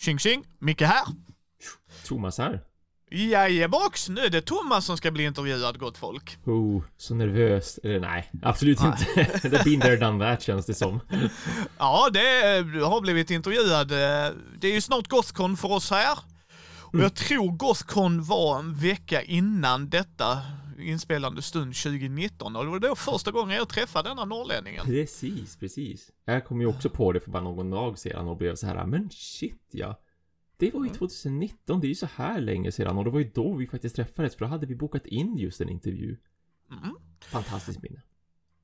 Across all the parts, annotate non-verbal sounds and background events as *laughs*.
Tjing tjing, Micke här. Thomas här. Jajebox, nu är det Thomas som ska bli intervjuad gott folk. Oh, så nervös. Eller nej, absolut Nej. inte. *laughs* Det been there done that känns det som. *laughs* Ja, det du har blivit intervjuad. eh, Det är ju snart Gothcon för oss här. Och Mm. jag tror Gothcon var en vecka innan detta inspelande stund 2019 och det var då första gången jag träffade denna norrlänningen. Precis, precis. Jag kom ju också på det för bara någon dag sedan och blev så här, men shit ja. Det var ju 2019, det är ju så här länge sedan och det var ju då vi faktiskt träffades för då hade vi bokat in just en intervju. Mm. Fantastiskt minne.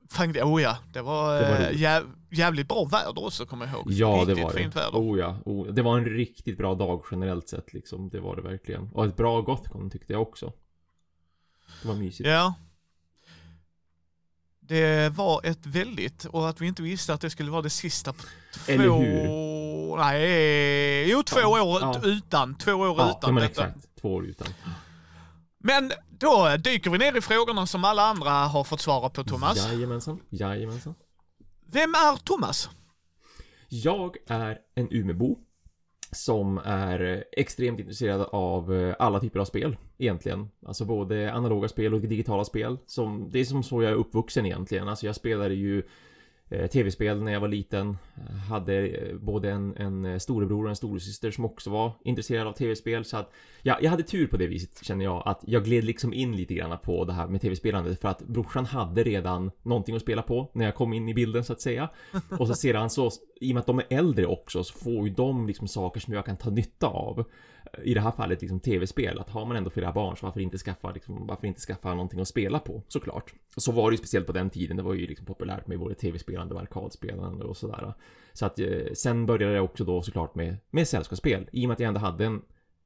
Fan, oh ja, det var, Det var eh, roligt. jäv, jävligt bra väder också kommer jag ihåg. Ja, Riktigt det var det. fint väder. Oh ja, oh, det var en riktigt bra dag generellt sett liksom. Det var det verkligen. Och ett bra Gothcon tyckte jag också. Det var mysigt. Ja. Det var ett väldigt, och att vi inte visste att det skulle vara det sista på två... Eller hur? Nej, jo två Ja, år ja. utan, två år Ja, ja utan men detta. exakt. Två år utan. Men då dyker vi ner i frågorna som alla andra har fått svara på Thomas. Jajamensan, jajamensan. Vem är Thomas? Jag är en Umebo som är extremt intresserad av eh, alla typer av spel egentligen. Alltså både analoga spel och digitala spel. Som, det är som så jag är uppvuxen egentligen. Alltså jag spelade ju eh, tv-spel när jag var liten. Eh, hade eh, både en, en storebror och en storasyster som också var intresserad av tv-spel. Så att ja, jag hade tur på det viset känner jag. Att jag gled liksom in lite grann på det här med tv-spelandet. För att brorsan hade redan någonting att spela på när jag kom in i bilden så att säga. Och så sedan så, i och med att de är äldre också, så får ju de liksom saker som jag kan ta nytta av. I det här fallet liksom tv-spel, att har man ändå flera barn så varför inte skaffa, liksom, varför inte skaffa någonting att spela på, såklart. Och så var det ju speciellt på den tiden, det var ju liksom populärt med både tv-spelande och arkadspelande och sådär. Så att eh, sen började jag också då såklart med, med sällskapsspel, i och med att jag ändå hade en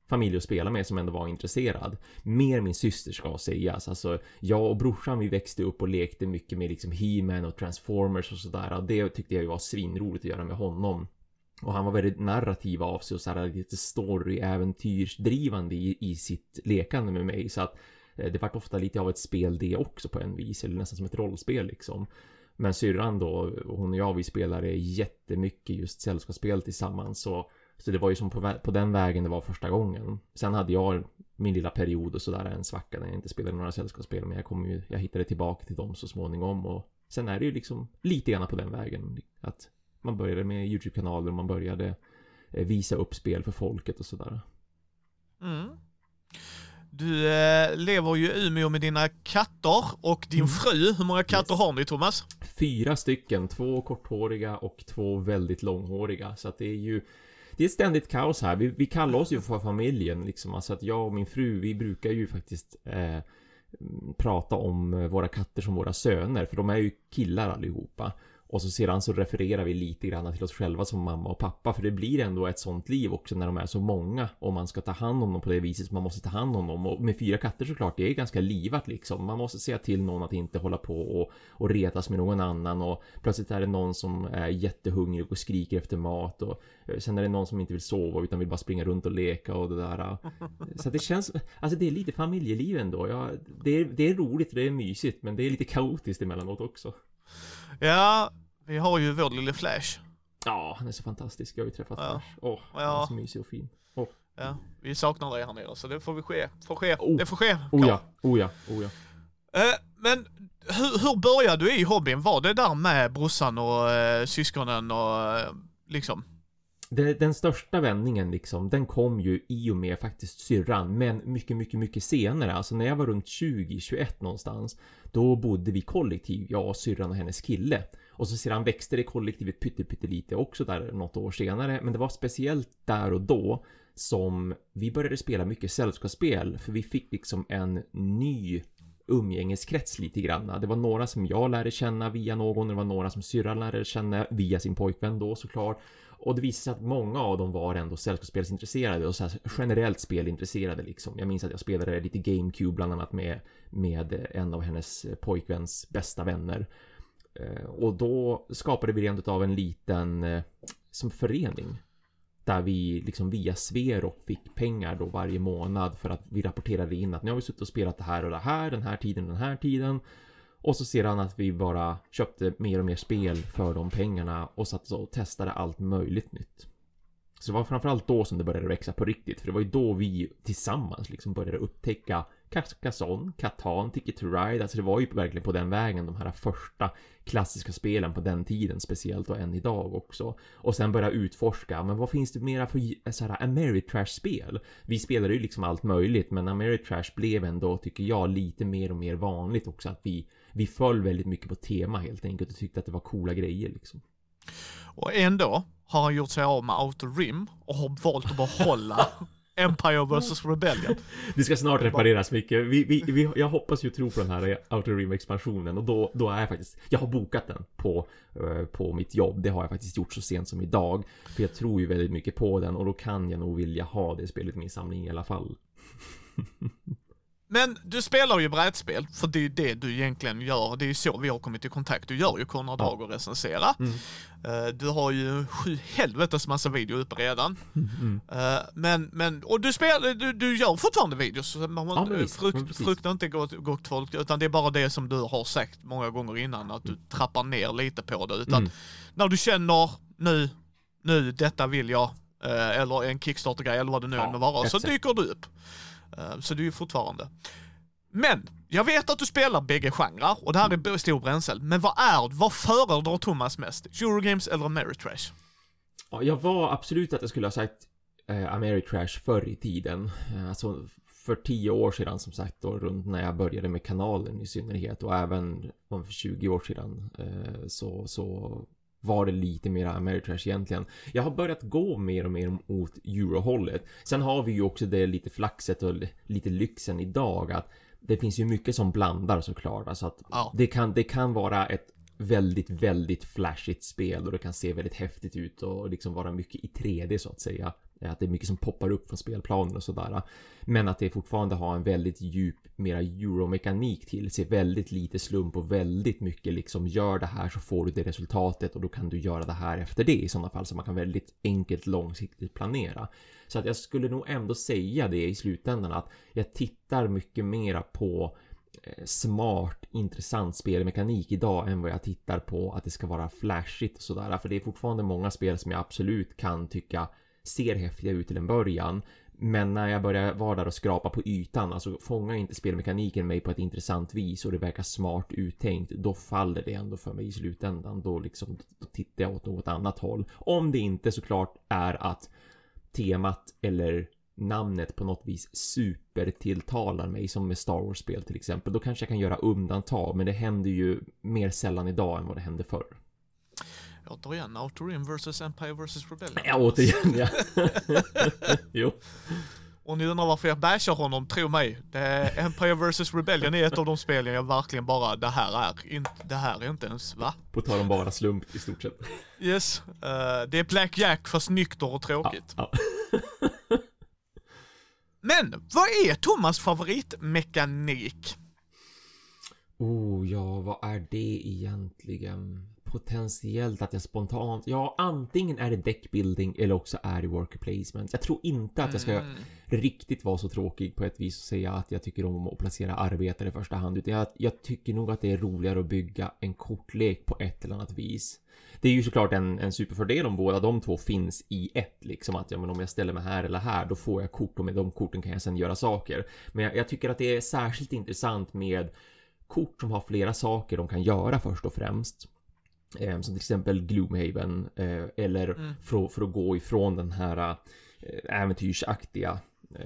familj att spela med som ändå var intresserad. Mer min syster ska sägas. Alltså, jag och brorsan vi växte upp och lekte mycket med liksom He-Man och Transformers och sådär. Och Det tyckte jag ju var svinroligt att göra med honom. Och han var väldigt narrativ av sig och så här lite story-äventyrsdrivande i, i sitt lekande med mig. Så att eh, det vart ofta lite av ett spel det också på en vis. Eller nästan som ett rollspel liksom. Men syrran då, hon och jag, vi spelade jättemycket just sällskapsspel tillsammans. Så, så det var ju som på, på den vägen det var första gången. Sen hade jag min lilla period och sådär, en svacka när jag inte spelade några sällskapsspel. Men jag kom ju, jag hittade tillbaka till dem så småningom. Och sen är det ju liksom lite grann på den vägen. Att man började med YouTube-kanaler, man började eh, visa upp spel för folket och sådär. Mm. Du eh, lever ju i Umeå med dina katter och din Mm. fru. Hur många katter Yes. har ni Thomas? Fyra stycken, två korthåriga och två väldigt långhåriga. Så att det är ju det är ett ständigt kaos här. Vi, vi kallar oss ju för familjen liksom. Alltså att jag och min fru, vi brukar ju faktiskt eh, prata om eh, våra katter som våra söner. För de är ju killar allihopa. Och så sedan så refererar vi lite grann till oss själva som mamma och pappa. För det blir ändå ett sånt liv också när de är så många. Och man ska ta hand om dem på det viset som man måste ta hand om dem. Och med fyra katter såklart, det är ganska livat liksom. Man måste säga till någon att inte hålla på och, och retas med någon annan. Och plötsligt är det någon som är jättehungrig och skriker efter mat. Och eh, sen är det någon som inte vill sova utan vill bara springa runt och leka och det där. Så det känns, alltså det är lite familjeliv ändå. Ja, det, är, det är roligt, det är mysigt, men det är lite kaotiskt emellanåt också. Ja, vi har ju vår lille Flash. Ja, han är så fantastisk. Jag har ju träffat Ja. Flash. Åh, han Ja. är så mysig och fin. Åh, Ja, vi saknar dig här nere så det får vi ske. Får ske. Oh. Det får ske. oh ja, oh ja, oh ja. Eh, men hur, hur började du i hobbyn? Var det där med brorsan och eh, syskonen och eh, liksom? Det, den största vändningen liksom, den kom ju i och med faktiskt syrran, men mycket, mycket, mycket senare. Alltså när jag var runt 20-21 någonstans, då bodde vi kollektiv, jag och syrran och hennes kille. Och så sedan växte det kollektivet pyttelite också där något år senare, men det var speciellt där och då som vi började spela mycket sällskapsspel, för vi fick liksom en ny umgängeskrets lite grann. Det var några som jag lärde känna via någon, det var några som syrran lärde känna via sin pojkvän då såklart. Och det visade sig att många av dem var ändå sällskapsspelsintresserade och så här generellt spelintresserade liksom. Jag minns att jag spelade lite GameCube bland annat med, med en av hennes pojkväns bästa vänner. Eh, och då skapade vi rent av en liten eh, som förening. Där vi liksom via Sverok fick pengar då varje månad för att vi rapporterade in att nu har vi suttit och spelat det här och det här, den här tiden, den här tiden. Och så ser han att vi bara köpte mer och mer spel för de pengarna och satt och testade allt möjligt nytt. Så det var framförallt då som det började växa på riktigt, för det var ju då vi tillsammans liksom började upptäcka Carcassonne, Catan, Ticket to Ride, alltså det var ju verkligen på den vägen de här första klassiska spelen på den tiden speciellt och än idag också. Och sen börja utforska, men vad finns det mera för så här Ameritrash-spel? Vi spelade ju liksom allt möjligt, men Ameritrash blev ändå, tycker jag, lite mer och mer vanligt också att vi, vi föll väldigt mycket på tema helt enkelt och tyckte att det var coola grejer liksom. Och ändå har han gjort sig av med Outer Rim och har valt att behålla *laughs* Empire vs Rebellion. Det ska snart repareras mycket. Vi, vi, vi, jag hoppas ju tro på den här Outer Rim expansionen och då, då är jag faktiskt, jag har bokat den på, uh, på mitt jobb. Det har jag faktiskt gjort så sent som idag. För jag tror ju väldigt mycket på den och då kan jag nog vilja ha det spelet i min samling i alla fall. *laughs* Men du spelar ju brädspel, för det är ju det du egentligen gör. Det är ju så vi har kommit i kontakt. Du gör ju Konrad Dag och recensera. Mm. Uh, du har ju sju helvetes massa video uppe redan. Mm. Uh, men, men, och du spelar, du, du gör fortfarande videos. Man, ja, frukt, frukta inte gott, gott folk, utan det är bara det som du har sagt många gånger innan, att du mm. trappar ner lite på det. Utan mm. när du känner nu, nu, detta vill jag, uh, eller en Kickstarter-grej eller vad det nu ja, än må vara, så dyker du upp. Eh, så du är ju fortfarande. Men, jag vet att du spelar bägge genrer och det här är stor bränsel. Men vad är, vad föredrar Thomas mest? Eurogames eller Ameritrash? Ja, jag var absolut att jag skulle ha sagt eh, Ameritrash förr i tiden. Eh, alltså för tio år sedan som sagt då runt när jag började med kanalen i synnerhet och även för 20 år sedan eh, så, så var det lite mer Ameritrash egentligen. Jag har börjat gå mer och mer mot Eurohållet. Sen har vi ju också det lite flaxet och lite lyxen idag att det finns ju mycket som blandar såklart. Alltså att ja. det, kan, det kan vara ett väldigt, väldigt flashigt spel och det kan se väldigt häftigt ut och liksom vara mycket i 3D så att säga. Eh, att det är mycket som poppar upp från spelplanen och sådär. Men att det fortfarande har en väldigt djup, mera euromekanik till sig. Väldigt lite slump och väldigt mycket liksom gör det här så får du det resultatet och då kan du göra det här efter det i sådana fall. Så man kan väldigt enkelt långsiktigt planera. Så att jag skulle nog ändå säga det i slutändan att jag tittar mycket mera på eh, smart, intressant spelmekanik idag än vad jag tittar på att det ska vara flashigt och sådär. För det är fortfarande många spel som jag absolut kan tycka ser häftiga ut till en början. Men när jag börjar vara där och skrapa på ytan, alltså fångar inte spelmekaniken mig på ett intressant vis och det verkar smart uttänkt, då faller det ändå för mig i slutändan. Då liksom, då tittar jag åt något annat håll. Om det inte såklart är att temat eller namnet på något vis supertilltalar mig som med Star Wars-spel till exempel. Då kanske jag kan göra undantag, men det händer ju mer sällan idag än vad det hände förr. Återigen, Outer Rim vs Empire vs Rebellion. Ja, återigen ja. *laughs* jo. Och ni undrar varför jag bashar honom, tro mig. Empire vs Rebellion är ett av de spelen jag verkligen bara, det här är inte, det här är inte ens, va? På tal om bara slump i stort sett. Yes, uh, det är Black Jack fast nykter och tråkigt. Ja, ja. *laughs* Men, vad är Thomas favoritmekanik? Oh ja, vad är det egentligen? Potentiellt att jag spontant, ja antingen är det deckbuilding eller också är det worker placement. Jag tror inte att jag ska mm. riktigt vara så tråkig på ett vis och säga att jag tycker om att placera arbetare i första hand. Utan jag, jag tycker nog att det är roligare att bygga en kortlek på ett eller annat vis. Det är ju såklart en, en superfördel om båda de två finns i ett liksom att ja, men om jag ställer mig här eller här då får jag kort och med de korten kan jag sedan göra saker. Men jag, jag tycker att det är särskilt intressant med kort som har flera saker de kan göra först och främst. Eh, som till exempel Gloomhaven eh, eller mm. för, för, att gå ifrån den här eh, äventyrsaktiga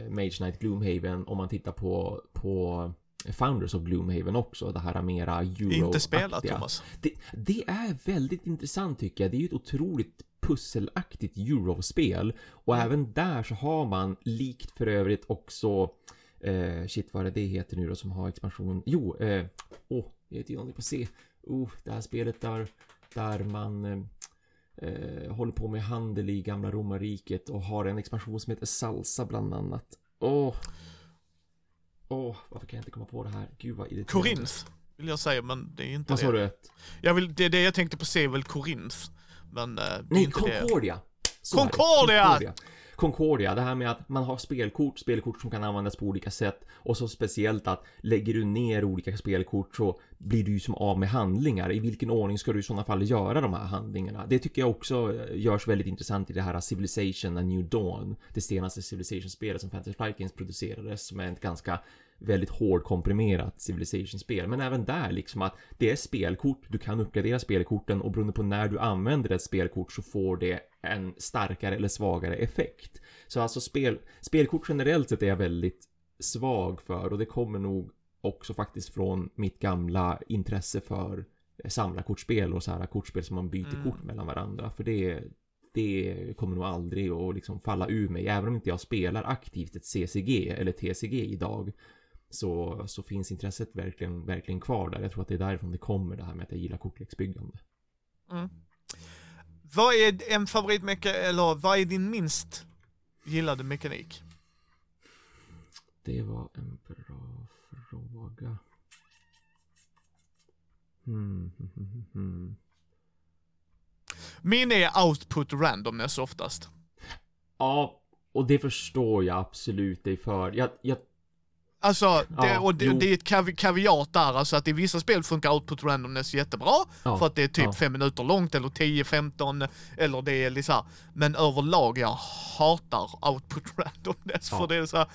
Mage Knight Gloomhaven om man tittar på, på Founders of Gloomhaven också, det här mera euro Inte spelat Thomas. Det, det, är väldigt intressant tycker jag. Det är ju ett otroligt pusselaktigt eurospel och mm. även där så har man likt för övrigt också eh, shit vad är det det heter nu då som har expansion? Jo, eh, åh, oh, jag heter ju någonting på C. Oh, det här spelet där där man eh, eh, håller på med handel i gamla romarriket och har en expansion som heter Salsa bland annat. Åh! Åh, varför kan jag inte komma på det här? Gud vad irriterande. Korinth, vill jag säga, men det är inte vad det. Vad sa du? Jag vill, det, det jag tänkte på se väl Korinth. Men eh, Nej, Concordia! Concordia! Concordia! Concordia, det här med att man har spelkort, spelkort som kan användas på olika sätt och så speciellt att lägger du ner olika spelkort så blir du ju som av med handlingar. I vilken ordning ska du i sådana fall göra de här handlingarna? Det tycker jag också eh, görs väldigt intressant i det här Civilization A New Dawn, det senaste Civilization-spelet som Fantasy Flight Games producerades, som är ett ganska väldigt hårdkomprimerat Civilization-spel. Men även där liksom att det är spelkort, du kan uppgradera spelkorten och beroende på när du använder ett spelkort så får det en starkare eller svagare effekt. Så alltså spel, spelkort generellt sett är jag väldigt svag för och det kommer nog också faktiskt från mitt gamla intresse för samlarkortspel och så här kortspel som man byter mm. kort mellan varandra. För det, det kommer nog aldrig att liksom falla ur mig. Även om inte jag spelar aktivt ett CCG eller TCG idag så, så finns intresset verkligen, verkligen kvar där. Jag tror att det är därifrån det kommer det här med att jag gillar kortleksbyggande. Mm. Vad är en favoritmekanik, eller vad är din minst gillade mekanik? Det var en bra fråga. Hmm, hmm, hmm. Min är output randomness oftast. Ja, och det förstår jag absolut dig för. Jag, jag Alltså, det, ja, och det, det, är ett kavi, kaviat där, alltså att i vissa spel funkar output randomness jättebra, ja, för att det är typ ja. fem minuter långt eller 10-15, eller det är liksom, men överlag jag hatar output *laughs* randomness, för det är så här,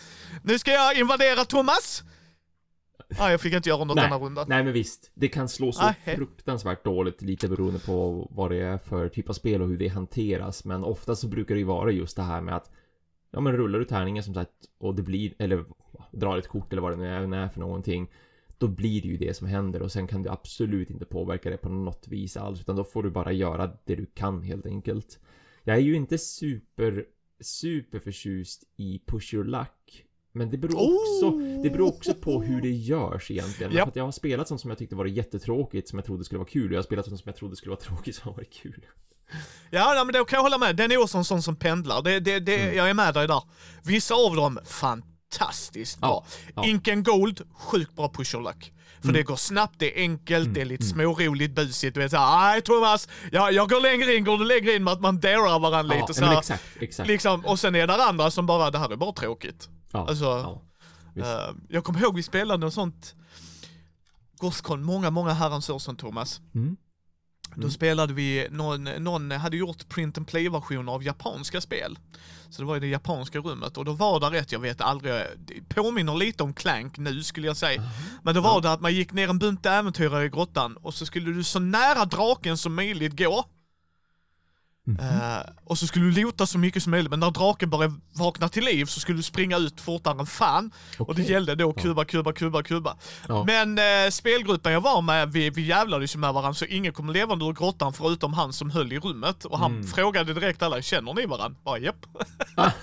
nu ska jag invadera Thomas! Nej, jag fick inte göra något nej, denna runda. Nej, men visst. Det kan slå så nej. fruktansvärt dåligt, lite beroende på vad det är för typ av spel och hur det hanteras. Men ofta så brukar det ju vara just det här med att Ja men rullar du tärningen som sagt och det blir, eller drar ett kort eller vad det nu är för någonting Då blir det ju det som händer och sen kan du absolut inte påverka det på något vis alls utan då får du bara göra det du kan helt enkelt Jag är ju inte super, super förtjust i push your luck men det beror också, oh! det beror också på hur det görs egentligen. Yep. För att jag har spelat sånt som jag tyckte var jättetråkigt som jag trodde skulle vara kul och jag har spelat sånt som jag trodde skulle vara tråkigt som har varit kul. Ja, men då kan jag hålla med. Den är också en sån som pendlar. Det, det, det, mm. Jag är med dig där. Vissa av dem, fantastiskt bra. Ja, ja. Inken Gold, sjukt bra pusher luck. För mm. det går snabbt, det är enkelt, mm. det är lite mm. småroligt, busigt. Du vet såhär, nej Thomas, jag, jag går längre in, går du längre in med att man darar varandra ja, lite så här, exakt, exakt. Liksom, och sen är det andra som bara, det här är bara tråkigt. Ja, alltså, ja, uh, jag kommer ihåg vi spelade något sånt Gothcon många, många herrans år sedan Thomas. Mm. Då mm. spelade vi, någon, någon hade gjort print and play-versioner av japanska spel. Så det var i det japanska rummet och då var det rätt, jag vet aldrig, det påminner lite om Clank nu skulle jag säga. Men då var det att man gick ner en bunt äventyrare i grottan och så skulle du så nära draken som möjligt gå. Mm -hmm. uh, och så skulle du lota så mycket som möjligt, men när draken började vakna till liv så skulle du springa ut fortare än fan. Okay. Och det gällde då kuba, kuba, kuba, kuba. Ja. Men uh, spelgruppen jag var med, vi, vi jävlades ju med varandra så ingen kom levande ur grottan förutom han som höll i rummet. Och han mm. frågade direkt alla, känner ni varandra? Ja, japp. *laughs*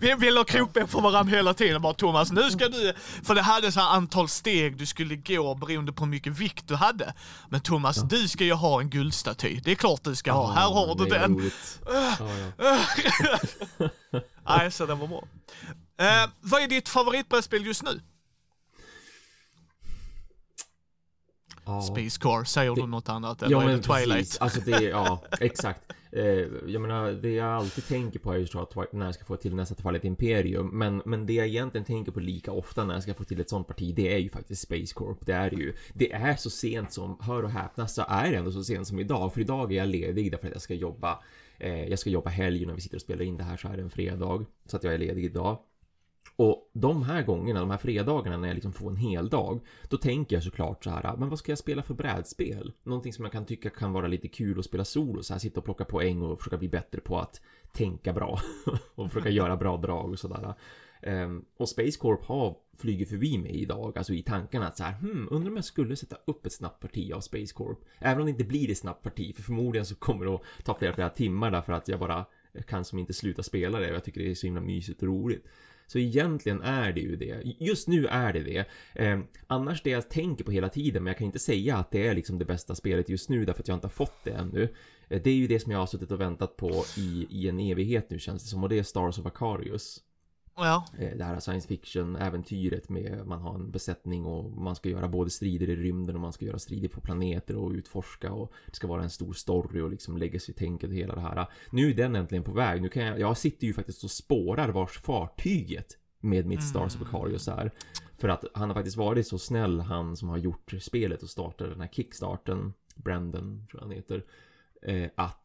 vi ville ha krokben på varandra hela tiden. Bara Thomas, nu ska du... För det hade så här antal steg du skulle gå beroende på hur mycket vikt du hade. Men Thomas, ja. du ska ju ha en guldstaty. Det är klart du ska ha. Här har du den. Ja, ja. *laughs* Nej, så det var bra. Uh, vad är ditt favoritbrädspel just nu? Ja. Space Car, säger det, du något annat? Eller ja, är det Twilight? Precis. Alltså det, ja, *laughs* exakt. Eh, jag menar, det jag alltid tänker på är ju såklart när jag ska få till nästa Twilight Imperium. Men, men det jag egentligen tänker på lika ofta när jag ska få till ett sånt parti, det är ju faktiskt Space Corp. Det är det ju. Det är så sent som, hör och häpna, så är det ändå så sent som idag. För idag är jag ledig därför att jag ska jobba Eh, jag ska jobba helg när vi sitter och spelar in det här så är det en fredag. Så att jag är ledig idag. Och de här gångerna, de här fredagarna när jag liksom får en hel dag Då tänker jag såklart så här, men vad ska jag spela för brädspel? Någonting som jag kan tycka kan vara lite kul att spela solo, så här sitta och plocka poäng och försöka bli bättre på att tänka bra *laughs* och försöka göra bra drag och sådär. Um, och Space Corp har flugit förbi mig idag, alltså i tankarna att så här, hmm, undrar om jag skulle sätta upp ett snabbt parti av Space Corp. Även om det inte blir ett snabbt parti, för förmodligen så kommer det att ta flera, flera timmar därför att jag bara kan som inte sluta spela det och jag tycker det är så himla mysigt och roligt. Så egentligen är det ju det. Just nu är det det. Eh, annars det jag tänker på hela tiden, men jag kan inte säga att det är liksom det bästa spelet just nu därför att jag inte har fått det ännu. Eh, det är ju det som jag har suttit och väntat på i, i en evighet nu känns det som och det är Stars of Acarius. Ja. Eh, Det här science fiction-äventyret med man har en besättning och man ska göra både strider i rymden och man ska göra strider på planeter och utforska och det ska vara en stor story och liksom lägga sig tänket och hela det här. Nu är den äntligen på väg. Nu kan jag, jag sitter ju faktiskt och spårar vars fartyget med mitt Stars of Aquarius är. För att han har faktiskt varit så snäll, han som har gjort spelet och startat den här kickstarten, Brandon tror jag han heter, eh, att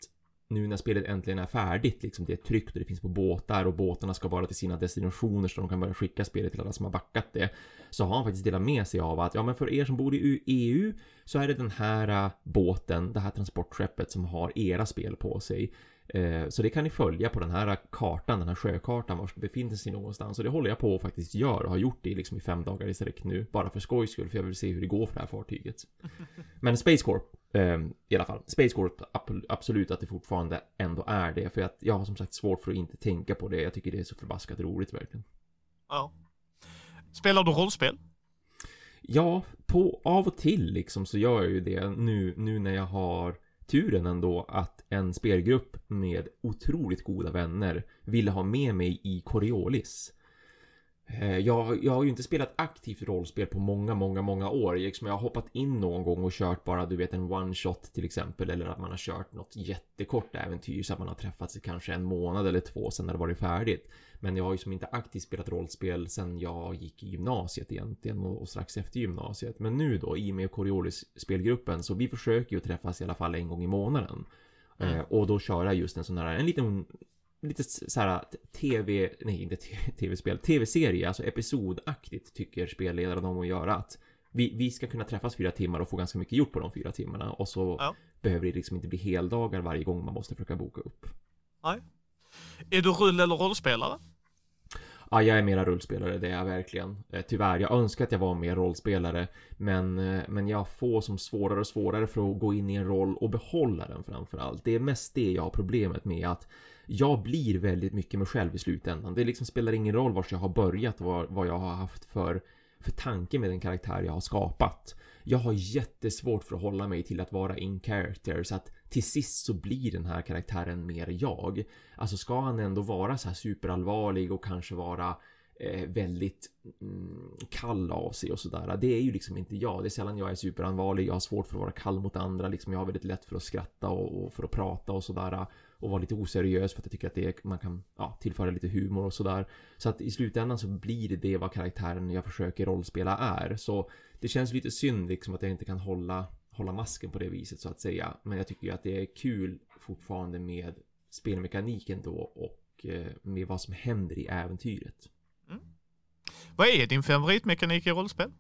nu när spelet äntligen är färdigt, liksom det är tryckt och det finns på båtar och båtarna ska vara till sina destinationer så de kan börja skicka spelet till alla som har backat det. Så har han faktiskt delat med sig av att, ja men för er som bor i EU så är det den här äh, båten, det här transportskeppet som har era spel på sig. Eh, Så det kan ni följa på den här kartan, den här sjökartan, var det befinner sig någonstans. Och det håller jag på att faktiskt göra och har gjort det liksom i fem dagar i sträck nu. Bara för skojs skull, för jag vill se hur det går för det här fartyget. *laughs* Men Space Corp, i alla fall. Space Corp, absolut att det fortfarande ändå är det. För att jag har som sagt svårt för att inte tänka på det. Jag tycker det är så förbaskat roligt verkligen. ja. Spelar du rollspel? Ja, på av och till liksom så gör jag ju det nu, nu när jag har turen ändå att en spelgrupp med otroligt goda vänner ville ha med mig i Coriolis. Eh, Jag, jag har ju inte spelat aktivt rollspel på många, många, många år. Liksom jag har hoppat in någon gång och kört bara, du vet, en one shot till exempel. Eller att man har kört något jättekort äventyr så att man har träffats i kanske en månad eller två sen när det varit färdigt. Men jag har ju som inte aktivt spelat rollspel sen jag gick i gymnasiet egentligen och, och strax efter gymnasiet. Men nu då, i och med Coriolis spelgruppen, så vi försöker ju träffas i alla fall en gång i månaden. Mm. Eh, och då köra just en sån här, en liten lite så här tv, nej inte tv-spel, *laughs* tv-serie, alltså episodaktigt tycker spelledaren om att göra att vi, vi ska kunna träffas fyra timmar och få ganska mycket gjort på de fyra timmarna och så Ja. behöver det liksom inte bli heldagar varje gång man måste försöka boka upp. Är du rull eller rollspelare? Ja, jag är mera rullspelare, det är jag verkligen. Eh, tyvärr, jag önskar att jag var mer rollspelare, men, eh, men jag får som svårare och svårare för att gå in i en roll och behålla den framför allt. Det är mest det jag har problemet med att jag blir väldigt mycket mig själv i slutändan. Det liksom spelar ingen roll vart jag har börjat och vad, vad jag har haft för, för tanke med den karaktär jag har skapat. Jag har jättesvårt för att hålla mig till att vara in character så att till sist så blir den här karaktären mer jag. Alltså ska han ändå vara så här superallvarlig och kanske vara eh, väldigt mm, kall av sig och sådär. Det är ju liksom inte jag. Det är sällan jag är superallvarlig. Jag har svårt för att vara kall mot andra. Liksom jag har väldigt lätt för att skratta och, och för att prata och sådär. Och vara lite oseriös för att jag tycker att det är, man kan ja, tillföra lite humor och sådär. Så att i slutändan så blir det vad karaktären jag försöker rollspela är. Så det känns lite synd liksom att jag inte kan hålla, hålla masken på det viset så att säga. Men jag tycker ju att det är kul fortfarande med spelmekaniken då och eh, med vad som händer i äventyret. Vad är din favoritmekanik i rollspel?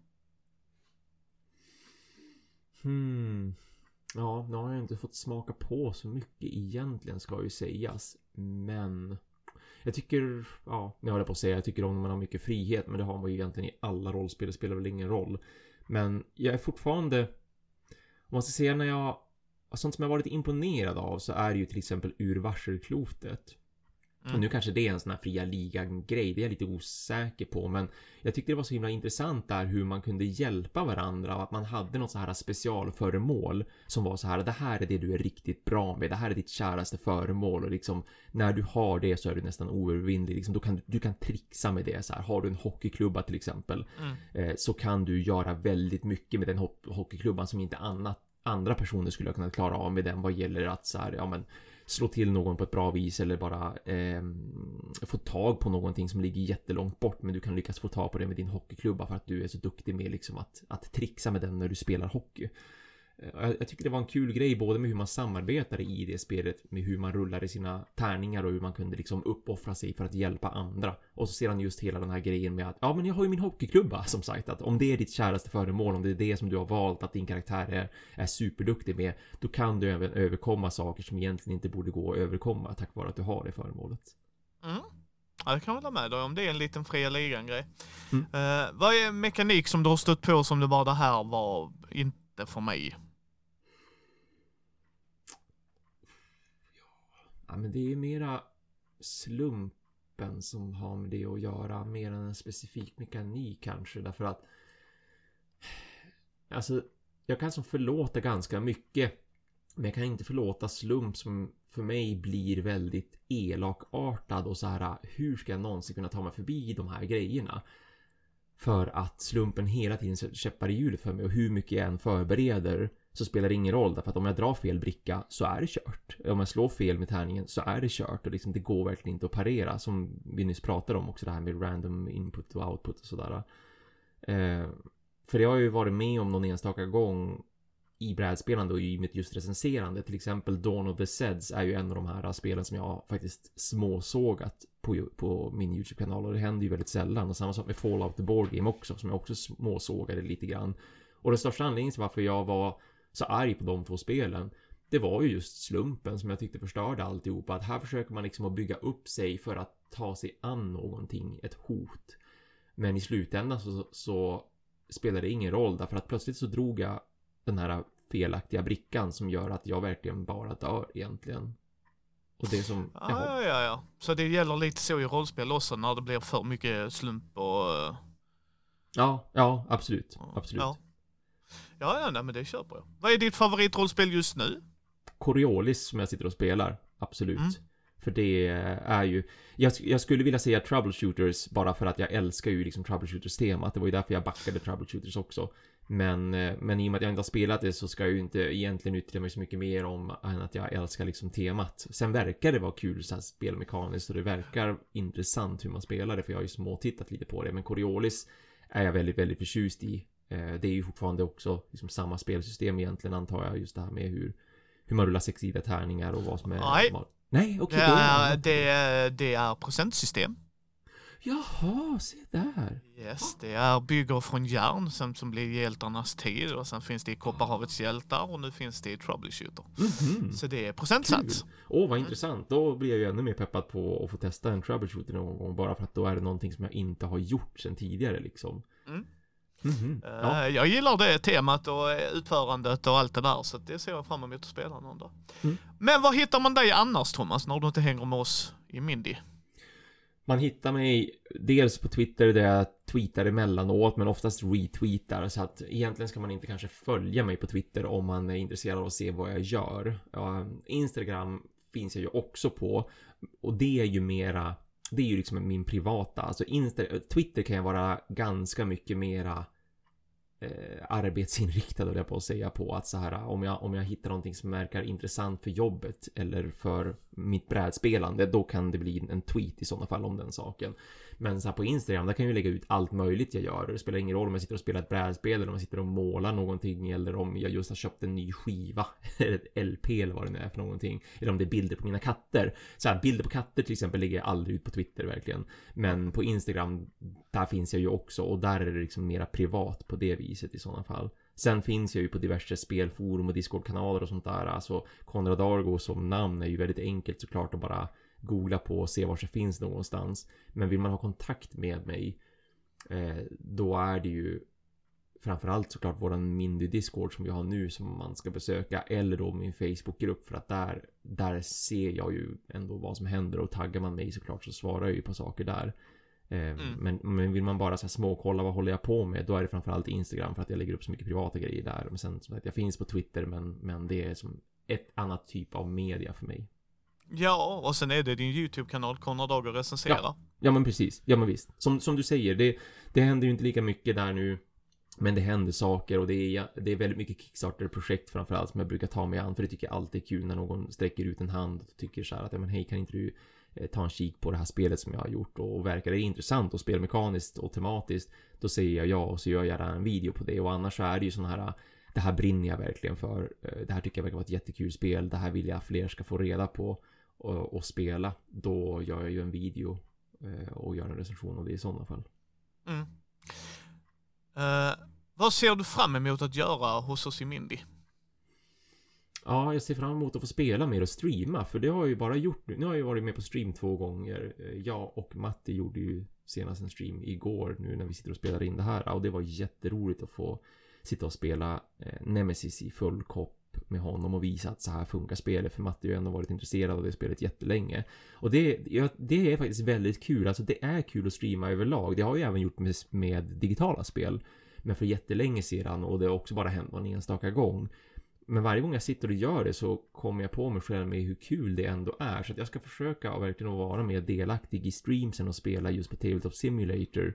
Hmm. Ja, nu har jag inte fått smaka på så mycket egentligen ska ju sägas. Men jag tycker, ja, nu håller jag på att säga, jag tycker om när man har mycket frihet, men det har man ju egentligen i alla rollspel, det spelar väl ingen roll. Men jag är fortfarande, om man ska säga när jag, sånt som jag varit imponerad av så är det ju till exempel ur varselklotet. Mm. Och nu kanske det är en sån här fria ligan-grej, det är jag lite osäker på, men jag tyckte det var så himla intressant där hur man kunde hjälpa varandra och att man hade något så här specialföremål som var så här, det här är det du är riktigt bra med, det här är ditt käraste föremål och liksom när du har det så är du nästan oövervinnlig, liksom, då kan du, du kan trixa med det så här, har du en hockeyklubba till exempel Mm. eh, så kan du göra väldigt mycket med den ho- hockeyklubban som inte annat, andra personer skulle ha kunnat klara av med den vad gäller att så här, ja men slå till någon på ett bra vis eller bara eh, få tag på någonting som ligger jättelångt bort men du kan lyckas få tag på det med din hockeyklubba för att du är så duktig med liksom att, att trixa med den när du spelar hockey. Eh, Jag, jag tycker det var en kul grej både med hur man samarbetade i det spelet med hur man rullade sina tärningar och hur man kunde liksom uppoffra sig för att hjälpa andra. Och så sedan just hela den här grejen med att ja men jag har ju min hockeyklubba *laughs* som sagt att om det är ditt käraste föremål, om det är det som du har valt att din karaktär är, är superduktig med, då kan du även överkomma saker som egentligen inte borde gå att överkomma tack vare att du har det föremålet. Mm. Ja, jag kan hålla med dig om det är en liten fria ligan-grej. Mm. Eh, vad är mekanik som du har stött på som du bara, det här var inte för mig? Ja, men det är mera slumpen som har med det att göra, mer än en specifik mekanik kanske, därför att Alltså, jag kan som förlåta ganska mycket, men jag kan inte förlåta slump som för mig blir väldigt elakartad och så här hur ska jag någonsin kunna ta mig förbi de här grejerna? För att slumpen hela tiden sätter käppar i hjulet för mig och hur mycket jag än förbereder så spelar det ingen roll därför att om jag drar fel bricka så är det kört. Om jag slår fel med tärningen så är det kört och liksom det går verkligen inte att parera som vi nyss pratade om också det här med random input och output och sådär. Eh, för jag har ju varit med om någon enstaka gång i brädspelande och i mitt just recenserande. Till exempel Dawn of the Seds är ju en av de här spelen som jag faktiskt småsågat på, på min YouTube-kanal och det händer ju väldigt sällan. Och samma sak med Fallout the Board Game också som jag också småsågade lite grann. Och den största anledningen till varför jag var så arg på de två spelen det var ju just slumpen som jag tyckte förstörde alltihopa. Att här försöker man liksom att bygga upp sig för att ta sig an någonting, ett hot. Men i slutändan så, så spelar det ingen roll därför att plötsligt så drog jag den här felaktiga brickan som gör att jag verkligen bara dör egentligen. Och det som... Ja, ja, ja, ja. Så det gäller lite så i rollspel också när det blir för mycket slump och... Eh, ja, ja, absolut. Absolut. Ja, ja, ja nej, men det köper jag. Vad är ditt favoritrollspel just nu? Coriolis som jag sitter och spelar. Absolut. Mm. För det är ju, jag, jag, skulle vilja säga troubleshooters bara för att jag älskar ju liksom troubleshooters-temat. Det var ju därför jag backade troubleshooters också. Men, eh, men i och med att jag inte har spelat det så ska jag ju inte egentligen yttra mig så mycket mer om än att jag älskar liksom temat. Sen verkar det vara kul så här spelmekaniskt och det verkar intressant hur man spelar det för jag har ju småtittat lite på det. Men Coriolis är jag väldigt, väldigt förtjust i. Eh, det är ju fortfarande också liksom samma spelsystem egentligen antar jag. Just det här med hur, hur man rullar sexsida tärningar och vad som är... Nej, Nej okej. Okay, det, är, det, är, det är procentsystem. Jaha, se där. Yes, det är bygger från järn som, som blir hjältarnas tid och sen finns det i Kopparhavets hjältar och nu finns det i Troubleshooter. Mm -hmm. Så det är procentsats. Åh, oh, vad intressant. Då blir jag ju ännu mer peppad på att få testa en Troubleshooter någon gång bara för att då är det någonting som jag inte har gjort sedan tidigare liksom. Mm. Mm -hmm. ja. Jag gillar det temat och utförandet och allt det där så det ser jag fram emot att spela någon dag. Mm. Men var hittar man dig annars Thomas när du inte hänger med oss i Mindy? Man hittar mig dels på Twitter där jag tweetar emellanåt men oftast retweetar så att egentligen ska man inte kanske följa mig på Twitter om man är intresserad av att se vad jag gör. Instagram finns jag ju också på och det är ju mera det är ju liksom min privata, alltså Insta Twitter kan jag vara ganska mycket mera eh, arbetsinriktad, jag på att säga, på att så här om jag, om jag hittar någonting som verkar intressant för jobbet eller för mitt brädspelande, då kan det bli en tweet i sådana fall om den saken. Men så här på Instagram, där kan jag ju lägga ut allt möjligt jag gör. Det spelar ingen roll om jag sitter och spelar ett brädspel eller om jag sitter och målar någonting eller om jag just har köpt en ny skiva *laughs* eller ett LP eller vad det nu är för någonting. Eller om det är bilder på mina katter. Så här, bilder på katter till exempel lägger jag aldrig ut på Twitter verkligen. Men på Instagram, där finns jag ju också och där är det liksom mera privat på det viset i sådana fall. Sen finns jag ju på diverse spelforum och Discord-kanaler och sånt där. Alltså Konrad Argo som namn är ju väldigt enkelt såklart att bara googla på och se var det finns någonstans. Men vill man ha kontakt med mig eh, då är det ju framförallt såklart våran Mindy Discord som vi har nu som man ska besöka eller då min Facebookgrupp för att där, där ser jag ju ändå vad som händer och taggar man mig såklart så svarar jag ju på saker där. Eh, mm. men, men vill man bara så här småkolla vad håller jag på med då är det framförallt Instagram för att jag lägger upp så mycket privata grejer där. Men sen som sagt jag finns på Twitter men, men det är som ett annat typ av media för mig. Ja, och sen är det din YouTube-kanal Konrad Dager recenserar. Ja. ja, men precis. Ja, men visst. Som, som du säger, det, det händer ju inte lika mycket där nu. Men det händer saker och det är, det är väldigt mycket Kickstarter-projekt framförallt som jag brukar ta mig an. För det tycker jag alltid är kul när någon sträcker ut en hand och tycker så här att, ja men hej kan inte du eh, ta en kik på det här spelet som jag har gjort och verkar det intressant och spelmekaniskt och tematiskt då säger jag ja och så gör jag gärna en video på det och annars så är det ju sådana här eh, det här brinner jag verkligen för. Eh, det här tycker jag verkar vara ett jättekul spel. Det här vill jag fler ska få reda på och, och, spela, då gör jag ju en video eh, och gör en recension av det i sådana fall. Mm. Uh, vad ser du fram emot att göra hos oss i Mindy? Ja, jag ser fram emot att få spela mer och streama, för det har jag ju bara gjort nu. Nu har jag ju varit med på stream två gånger. Eh, jag och Matti gjorde ju senast en stream igår nu när vi sitter och spelar in det här och det var jätteroligt att få sitta och spela Nemesis i full kopp med honom och visa att så här funkar spelet för Matte har ju ändå varit intresserad av det spelet jättelänge. Och det, ja, det är faktiskt väldigt kul, alltså det är kul att streama överlag. Det har jag även gjort med, med digitala spel. Men för jättelänge sedan och det har också bara hänt någon enstaka gång. men varje gång jag sitter och gör det så kommer jag på mig själv med hur kul det ändå är. Så att jag ska försöka verkligen vara mer delaktig i streamsen och spela just på Tabletop Simulator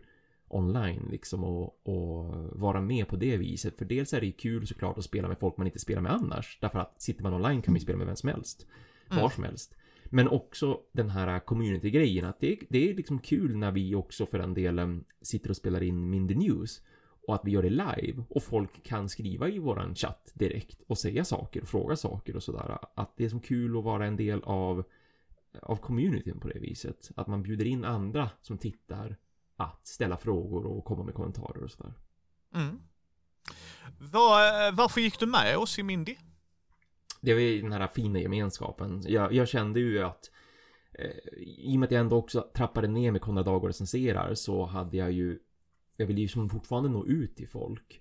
online liksom och, och vara med på det viset. För dels är det ju kul såklart att spela med folk man inte spelar med annars. Därför att sitter man online kan man ju spela med vem som helst. Var Mm. som helst. Men också den här community-grejen att det, det är liksom kul när vi också för den delen sitter och spelar in Mindy News. Och att vi gör det live och folk kan skriva i våran chatt direkt och säga saker och fråga saker och sådär. Att det är som kul att vara en del av av communityn på det viset. Att man bjuder in andra som tittar att ställa frågor och komma med kommentarer och sådär. Mm. Var, eh, varför gick du med oss i Mindy? Det var ju den här fina gemenskapen. Jag, jag kände ju att eh, i och med att jag ändå också trappade ner med Konrad Dag och recenserar så hade jag ju jag ville ju som fortfarande nå ut till folk.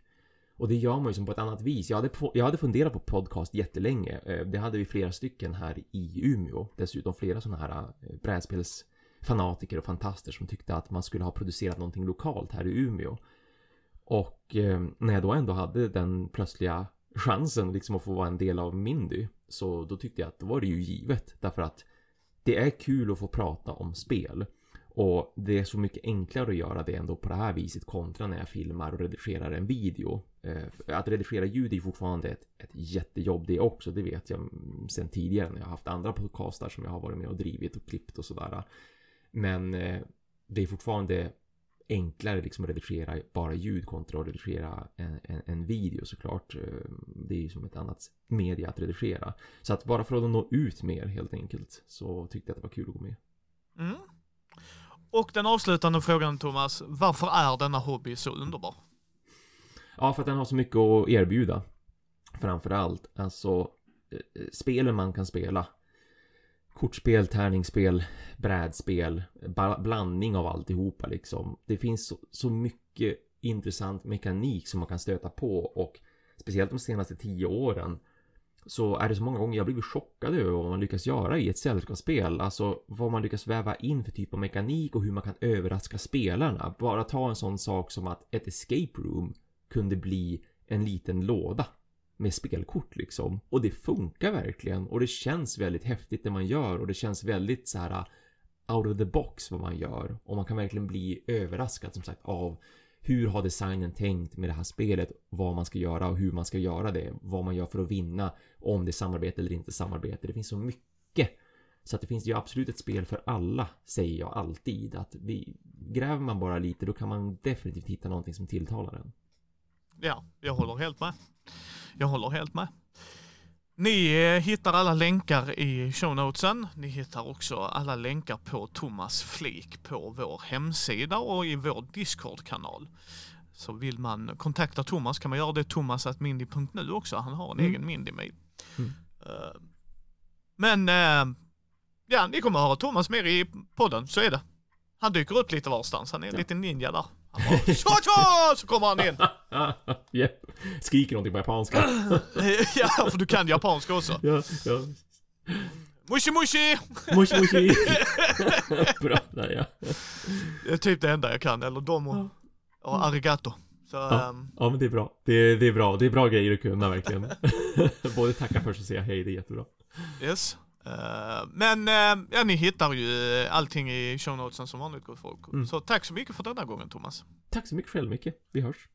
Och det gör man ju som på ett annat vis. Jag hade, jag hade funderat på podcast jättelänge. Eh, Det hade vi flera stycken här i Umeå. Dessutom flera sådana här eh, fanatiker och fantaster som tyckte att man skulle ha producerat någonting lokalt här i Umeå. Och eh, när jag då ändå hade den plötsliga chansen liksom att få vara en del av Mindy så då tyckte jag att då var det ju givet därför att det är kul att få prata om spel och det är så mycket enklare att göra det ändå på det här viset kontra när jag filmar och redigerar en video. Eh, Att redigera ljud är fortfarande ett, ett jättejobb det också, det vet jag mm, sen tidigare när jag haft andra podcastar som jag har varit med och drivit och klippt och sådär. Men eh, det är fortfarande enklare liksom att redigera bara ljud kontra att redigera en, en, en video såklart. Eh, Det är ju som ett annat media att redigera. Så att bara för att nå ut mer helt enkelt så tyckte jag att det var kul att gå med. Mm. Och den avslutande frågan Thomas, varför är denna hobby så underbar? Ja, för att den har så mycket att erbjuda. Framför allt. Alltså, eh, spelen man kan spela. Kortspel, tärningsspel, brädspel, blandning av alltihopa liksom. Det finns så, så mycket intressant mekanik som man kan stöta på och speciellt de senaste tio åren så är det så många gånger jag blivit chockad över vad man lyckas göra i ett sällskapsspel. Alltså vad man lyckas väva in för typ av mekanik och hur man kan överraska spelarna. Bara ta en sån sak som att ett escape room kunde bli en liten låda med spelkort liksom. Och det funkar verkligen och det känns väldigt häftigt det man gör och det känns väldigt så här uh, out of the box vad man gör och man kan verkligen bli överraskad som sagt av hur har designen tänkt med det här spelet, vad man ska göra och hur man ska göra det, vad man gör för att vinna, om det är samarbete eller inte samarbete. Det finns så mycket. Så att det finns ju absolut ett spel för alla, säger jag alltid. Att vi, gräver man bara lite, då kan man definitivt hitta någonting som tilltalar en. Ja, jag håller helt med. Jag håller helt med. Ni eh, hittar alla länkar i shownotesen. Ni hittar också alla länkar på Thomas Flik på vår hemsida och i vår Discord-kanal. Så vill man kontakta Thomas kan man göra det thomas.mindy.nu också. Han har en Mm. egen Mindy-mail. Mm. Eh, Men, eh, ja, ni kommer att höra Thomas mer i podden, så är det. Han dyker upp lite varstans, han är Ja. liten ninja där. Han bara, så, så, kommer han in. *laughs* Japp. Skriker någonting på japanska. *laughs* ja, för du kan japanska också. ja, ja. Mushi mushi! Moshi moshi. *laughs* Bra, där ja. Det är typ det enda jag kan, eller domo och arigato. Så, Ja. ehm, Ja men det är bra. Det är, det är bra. Det är bra grejer att kunna verkligen. Både tacka först och säga hej, det är jättebra. yes. Eh, men eh, ja, ni hittar ju allting i show notesen som vanligt gott folk. Mm. Så tack så mycket för denna gången Thomas. Tack så mycket själv Micke. Vi hörs.